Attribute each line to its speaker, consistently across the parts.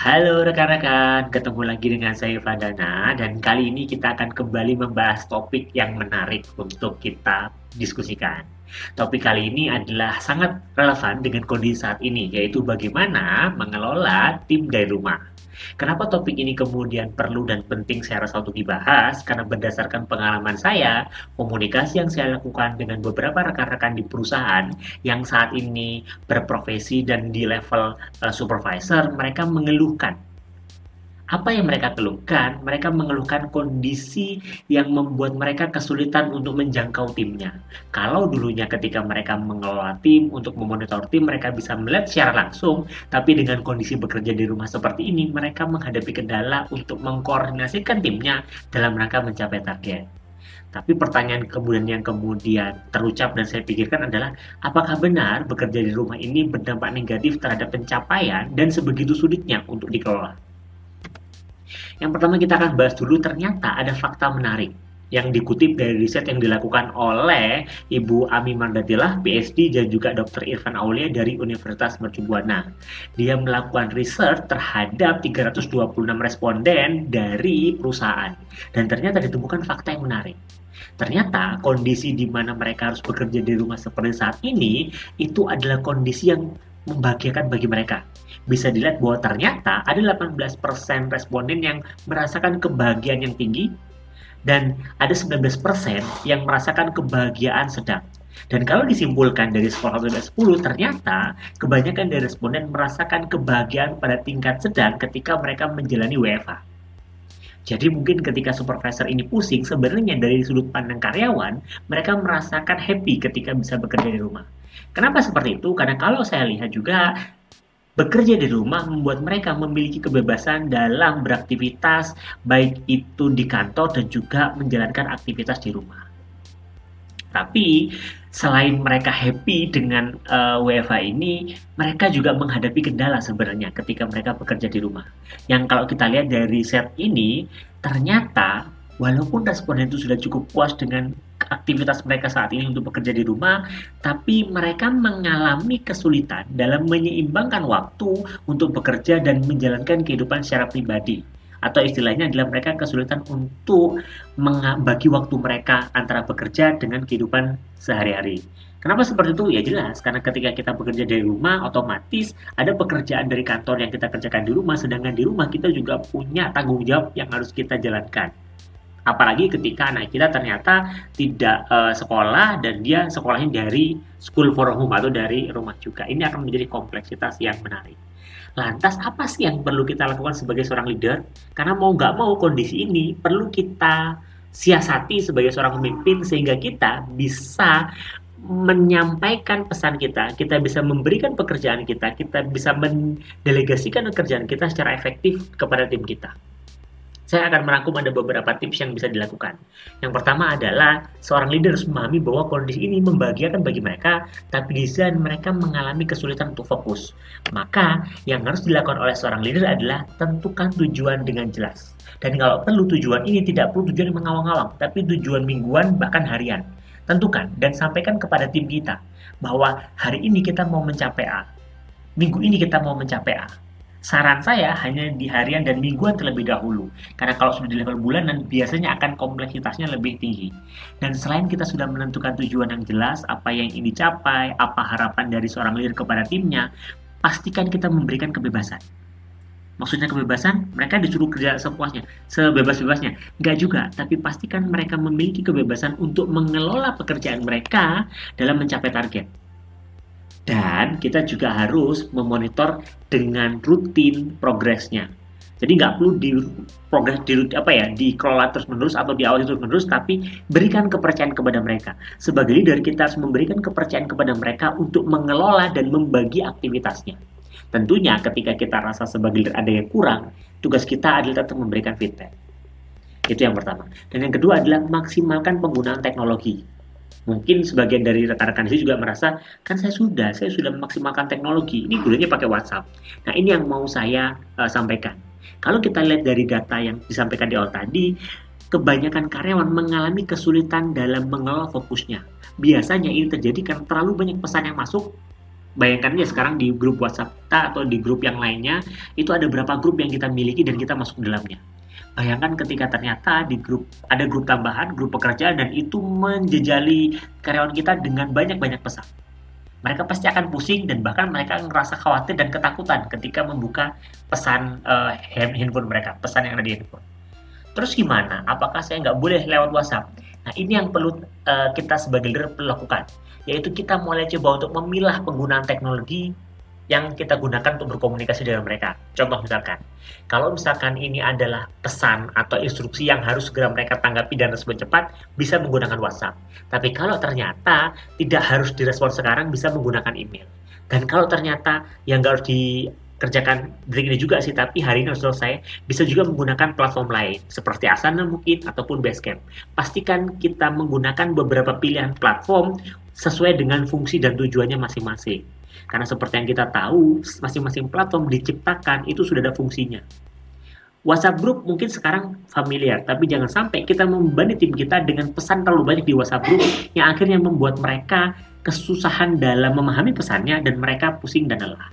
Speaker 1: Halo rekan-rekan, ketemu lagi dengan saya Fadana dan kali ini kita akan kembali membahas topik yang menarik untuk kita diskusikan. Topik kali ini adalah sangat relevan dengan kondisi saat ini, yaitu bagaimana mengelola tim dari rumah. Kenapa topik ini kemudian perlu dan penting saya rasa untuk dibahas? Karena berdasarkan pengalaman saya, komunikasi yang saya lakukan dengan beberapa rekan-rekan di perusahaan yang saat ini berprofesi dan di level uh, supervisor, mereka mengeluhkan apa yang mereka keluhkan? Mereka mengeluhkan kondisi yang membuat mereka kesulitan untuk menjangkau timnya. Kalau dulunya ketika mereka mengelola tim untuk memonitor tim, mereka bisa melihat secara langsung, tapi dengan kondisi bekerja di rumah seperti ini, mereka menghadapi kendala untuk mengkoordinasikan timnya dalam rangka mencapai target. Tapi pertanyaan kemudian yang kemudian terucap dan saya pikirkan adalah apakah benar bekerja di rumah ini berdampak negatif terhadap pencapaian dan sebegitu sulitnya untuk dikelola? Yang pertama kita akan bahas dulu ternyata ada fakta menarik yang dikutip dari riset yang dilakukan oleh Ibu Ami Mandatilah, PhD, dan juga Dr. Irfan Aulia dari Universitas Mercubuana. Dia melakukan riset terhadap 326 responden dari perusahaan. Dan ternyata ditemukan fakta yang menarik. Ternyata kondisi di mana mereka harus bekerja di rumah seperti saat ini, itu adalah kondisi yang membahagiakan bagi mereka bisa dilihat bahwa ternyata ada 18% responden yang merasakan kebahagiaan yang tinggi dan ada 19% yang merasakan kebahagiaan sedang. Dan kalau disimpulkan dari skor 1 10, ternyata kebanyakan dari responden merasakan kebahagiaan pada tingkat sedang ketika mereka menjalani WFH. Jadi mungkin ketika supervisor ini pusing, sebenarnya dari sudut pandang karyawan, mereka merasakan happy ketika bisa bekerja di rumah. Kenapa seperti itu? Karena kalau saya lihat juga Bekerja di rumah membuat mereka memiliki kebebasan dalam beraktivitas, baik itu di kantor dan juga menjalankan aktivitas di rumah. Tapi selain mereka happy dengan uh, eh, WFH ini, mereka juga menghadapi kendala sebenarnya ketika mereka bekerja di rumah. Yang kalau kita lihat dari set ini, ternyata walaupun responden itu sudah cukup puas dengan aktivitas mereka saat ini untuk bekerja di rumah, tapi mereka mengalami kesulitan dalam menyeimbangkan waktu untuk bekerja dan menjalankan kehidupan secara pribadi. Atau istilahnya adalah mereka kesulitan untuk membagi waktu mereka antara bekerja dengan kehidupan sehari-hari. Kenapa seperti itu? Ya jelas, karena ketika kita bekerja dari rumah, otomatis ada pekerjaan dari kantor yang kita kerjakan di rumah, sedangkan di rumah kita juga punya tanggung jawab yang harus kita jalankan apalagi ketika anak kita ternyata tidak uh, sekolah dan dia sekolahnya dari school for home atau dari rumah juga. Ini akan menjadi kompleksitas yang menarik. Lantas apa sih yang perlu kita lakukan sebagai seorang leader? Karena mau nggak mau kondisi ini perlu kita siasati sebagai seorang pemimpin sehingga kita bisa menyampaikan pesan kita, kita bisa memberikan pekerjaan kita, kita bisa mendelegasikan pekerjaan kita secara efektif kepada tim kita saya akan merangkum ada beberapa tips yang bisa dilakukan. Yang pertama adalah seorang leader harus memahami bahwa kondisi ini membahagiakan bagi mereka, tapi di sisi mereka mengalami kesulitan untuk fokus. Maka yang harus dilakukan oleh seorang leader adalah tentukan tujuan dengan jelas. Dan kalau perlu tujuan ini tidak perlu tujuan yang mengawang-awang, tapi tujuan mingguan bahkan harian. Tentukan dan sampaikan kepada tim kita bahwa hari ini kita mau mencapai A. Minggu ini kita mau mencapai A Saran saya hanya di harian dan mingguan terlebih dahulu, karena kalau sudah di level bulanan biasanya akan kompleksitasnya lebih tinggi. Dan selain kita sudah menentukan tujuan yang jelas, apa yang ingin dicapai, apa harapan dari seorang leader kepada timnya, pastikan kita memberikan kebebasan. Maksudnya kebebasan, mereka disuruh kerja sepuasnya, sebebas-bebasnya. Enggak juga, tapi pastikan mereka memiliki kebebasan untuk mengelola pekerjaan mereka dalam mencapai target dan kita juga harus memonitor dengan rutin progresnya. Jadi nggak perlu di progres di apa ya dikelola terus menerus atau diawasi terus menerus, tapi berikan kepercayaan kepada mereka. Sebagai leader kita harus memberikan kepercayaan kepada mereka untuk mengelola dan membagi aktivitasnya. Tentunya ketika kita rasa sebagai leader ada yang kurang, tugas kita adalah tetap memberikan feedback. Itu yang pertama. Dan yang kedua adalah maksimalkan penggunaan teknologi mungkin sebagian dari rekan-rekan sini juga merasa kan saya sudah saya sudah memaksimalkan teknologi ini gunanya pakai WhatsApp. Nah ini yang mau saya uh, sampaikan. Kalau kita lihat dari data yang disampaikan di awal tadi kebanyakan karyawan mengalami kesulitan dalam mengelola fokusnya. Biasanya ini terjadi karena terlalu banyak pesan yang masuk. Bayangkan aja sekarang di grup WhatsApp kita atau di grup yang lainnya itu ada berapa grup yang kita miliki dan kita masuk dalamnya. Bayangkan ketika ternyata di grup ada grup tambahan, grup pekerjaan dan itu menjejali karyawan kita dengan banyak-banyak pesan. Mereka pasti akan pusing dan bahkan mereka ngerasa khawatir dan ketakutan ketika membuka pesan uh, handphone mereka, pesan yang ada di handphone. Terus gimana? Apakah saya nggak boleh lewat WhatsApp? Nah ini yang perlu uh, kita sebagai leader lakukan, yaitu kita mulai coba untuk memilah penggunaan teknologi yang kita gunakan untuk berkomunikasi dengan mereka. Contoh misalkan, kalau misalkan ini adalah pesan atau instruksi yang harus segera mereka tanggapi dan respon cepat, bisa menggunakan WhatsApp. Tapi kalau ternyata tidak harus direspon sekarang, bisa menggunakan email. Dan kalau ternyata yang harus dikerjakan detik ini juga sih, tapi hari ini harus selesai, bisa juga menggunakan platform lain, seperti Asana mungkin, ataupun Basecamp. Pastikan kita menggunakan beberapa pilihan platform sesuai dengan fungsi dan tujuannya masing-masing. Karena seperti yang kita tahu, masing-masing platform diciptakan itu sudah ada fungsinya. WhatsApp group mungkin sekarang familiar, tapi jangan sampai kita membebani tim kita dengan pesan terlalu banyak di WhatsApp group yang akhirnya membuat mereka kesusahan dalam memahami pesannya dan mereka pusing dan lelah.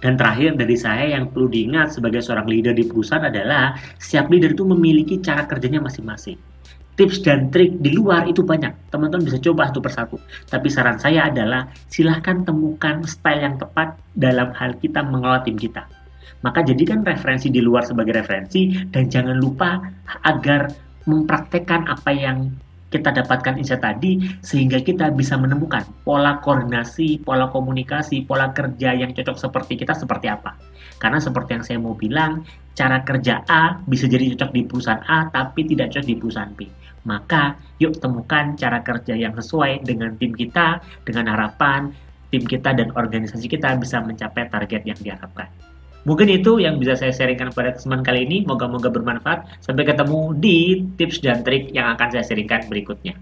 Speaker 1: Dan terakhir dari saya yang perlu diingat sebagai seorang leader di perusahaan adalah setiap leader itu memiliki cara kerjanya masing-masing tips dan trik di luar itu banyak. Teman-teman bisa coba satu persatu. Tapi saran saya adalah silahkan temukan style yang tepat dalam hal kita mengelola tim kita. Maka jadikan referensi di luar sebagai referensi dan jangan lupa agar mempraktekkan apa yang kita dapatkan insight tadi sehingga kita bisa menemukan pola koordinasi, pola komunikasi, pola kerja yang cocok seperti kita seperti apa. Karena seperti yang saya mau bilang, cara kerja A bisa jadi cocok di perusahaan A tapi tidak cocok di perusahaan B. Maka yuk temukan cara kerja yang sesuai dengan tim kita, dengan harapan tim kita dan organisasi kita bisa mencapai target yang diharapkan. Mungkin itu yang bisa saya sharingkan pada kesempatan kali ini. Moga-moga bermanfaat. Sampai ketemu di tips dan trik yang akan saya sharingkan berikutnya.